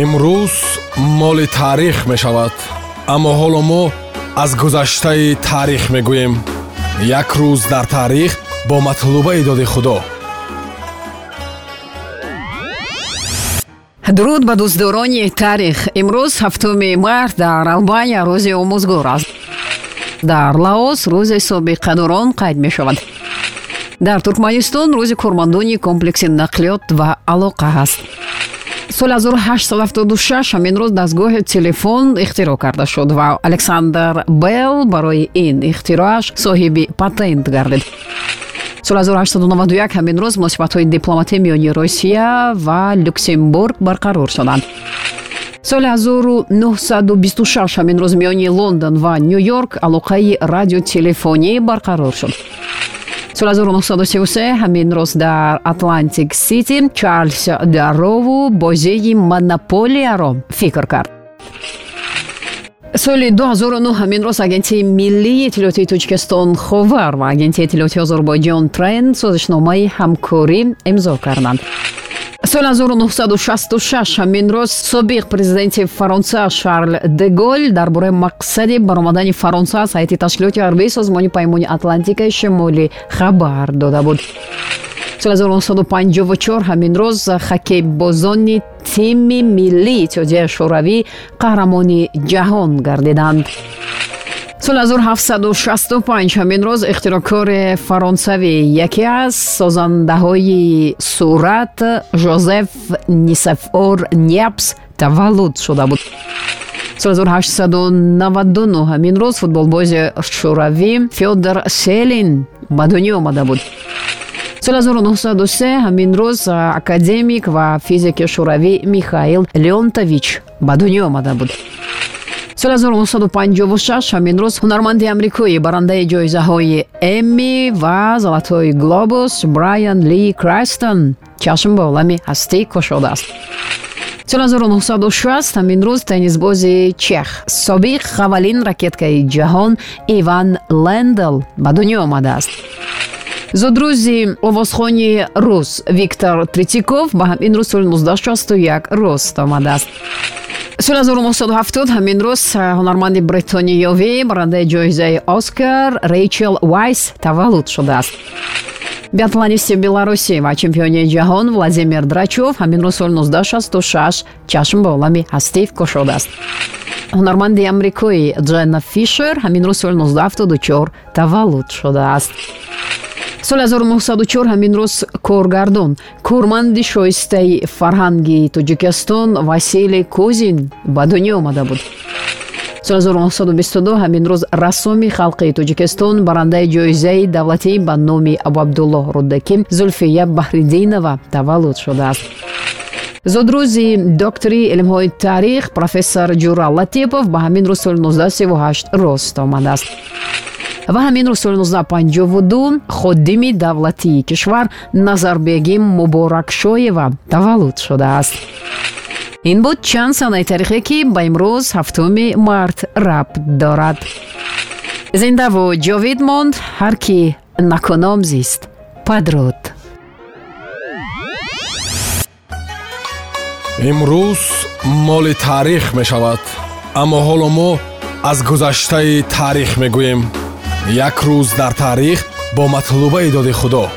имрӯз моли таърих мешавад аммо ҳоло мо аз гузаштаи таърих мегӯем. Як рӯз дар таърих бо матлубаи доди худо. Дуруд ба дӯстдорони таърих. Имрӯз ҳафтуми март дар албания рӯзи омӯзгор аст. Дар лаос рӯзи собиқадорон қайд мешавад. Дар туркманистон рӯзи кормандони комплекси нақлиёт ва алоқа ҳаст соли 1876 ҳамин рӯз дастгоҳи телефон ихтироъ карда шуд ва александр белл барои ин ихтироаш соҳиби патент гардид. Соли 1891 ҳамин рӯз муносибатҳои дипломатӣ миёни россия ва люксембург барқарор шуданд. Соли 1926 ҳамин рӯз миёни лондон ва ню йорк алоқаи радиотелефонӣ барқарор шуд соли 1933 ҳамин рӯз дар атлантик сити чарлз дарову бозии монополияро фикр кард. Соли 2009 ҳамин рӯз агентияи миллии иттилоётии тоҷикистон ховар ва агентияи иттилоётии озарбойҷон трен созишномаи ҳамкорӣ имзо карданд соли 1966 ҳамин рӯз собиқ президенти фаронса шарл де гол дар бораи мақсади баромадани фаронса аз ҳайати ташкилоти ҳарбии созмони паймони атлантикаи шимолӣ хабар дода буд. Соли 1954 ҳамин рӯз хоккейбозони тими миллии иттиҳодияи шӯравӣ қаҳрамони ҷаҳон гардиданд соли 1765 ҳамин рӯз ихтироъкори фаронсавӣ. Яке аз созандаҳои сурат жозеф нисефор непс таваллуд шуда буд. Соли 1899 ҳамин рӯз футболбози шӯравӣ фёдор селин ба дунё омада буд. Соли 1903 ҳамин рӯз академик ва физики шӯравӣ михаил леонтович ба дунё омада буд соли 1956 ҳамин рӯз ҳунарманди амрикоӣ барандаи ҷоизаҳои эмми ва золатҳои глобус брайан ли крайстон чашм ба олами ҳастӣ кушодааст соли 1960 ҳамин рӯз теннисбози чех собиқ аввалин ракеткаи ҷаҳон иван лендел ба дунё омадааст. зудрӯзи овозхони рус виктор тритиков ба ҳамин рӯз соли 1961 рост омадааст соли 1970 ҳамин рӯз ҳунарманди бритониёвӣ барандаи ҷоизаи оскар рейчел вайс таваллуд шудааст. Биатлонисти беларусӣ ва чемпиони ҷаҳон владимир драчов ҳамин рӯз соли 1966 чашм ба олами ҳастӣ кушодааст ҳунарманди амрикоӣ дженна фишер ҳамин рӯз соли 1974 таваллуд шудааст соли 1904 ҳамин рӯз коргардон корманди шоистаи фарҳанги тоҷикистон васили кузин ба дунё омада буд. соли 1922 ҳамин рӯз рассоми халқи тоҷикистон барандаи ҷоизаи давлатӣ ба номи абуабдуллоҳ рудакӣ зулфия баҳридинова таваллуд шудааст. зудрӯзи доктори илмҳои таърих профессор ҷурал латипов ба ҳамин рӯз соли 1938 рост омадааст ва ҳамин рӯз соли 1952 ходими давлатии кишвар назарбегим муборакшоева таваллуд шудааст. Ин буд чанд санаи таърихе ки ба имрӯз ҳафтуми март рабт дорад. Зиндаву ҷовид монд ҳар ки накуном зист. Падруд. Имрӯз моли таърих мешавад аммо ҳоло мо аз гузаштаи таърих мегӯем як рӯз дар таърих бо матлубаи доди худо